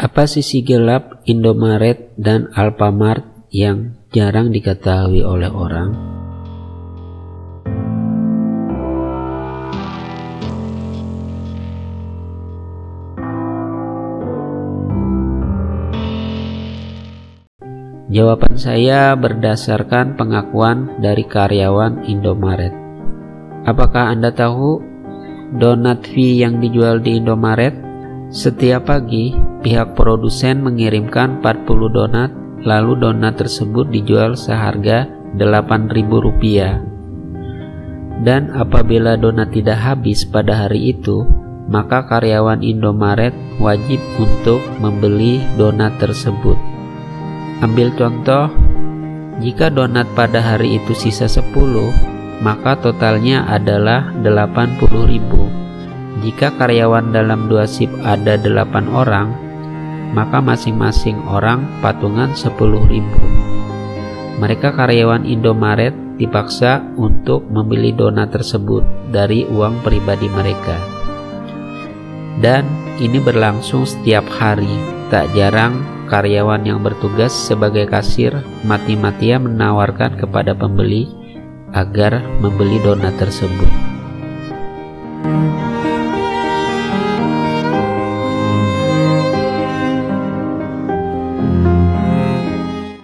Apa sisi gelap Indomaret dan Alfamart yang jarang diketahui oleh orang? Jawaban saya berdasarkan pengakuan dari karyawan Indomaret. Apakah Anda tahu donat V yang dijual di Indomaret setiap pagi, pihak produsen mengirimkan 40 donat, lalu donat tersebut dijual seharga Rp8.000. Dan apabila donat tidak habis pada hari itu, maka karyawan Indomaret wajib untuk membeli donat tersebut. Ambil contoh, jika donat pada hari itu sisa 10, maka totalnya adalah 80.000. Jika karyawan dalam dua sip ada delapan orang, maka masing-masing orang patungan sepuluh ribu. Mereka karyawan Indomaret dipaksa untuk membeli donat tersebut dari uang pribadi mereka. Dan ini berlangsung setiap hari, tak jarang karyawan yang bertugas sebagai kasir mati-matian menawarkan kepada pembeli agar membeli donat tersebut.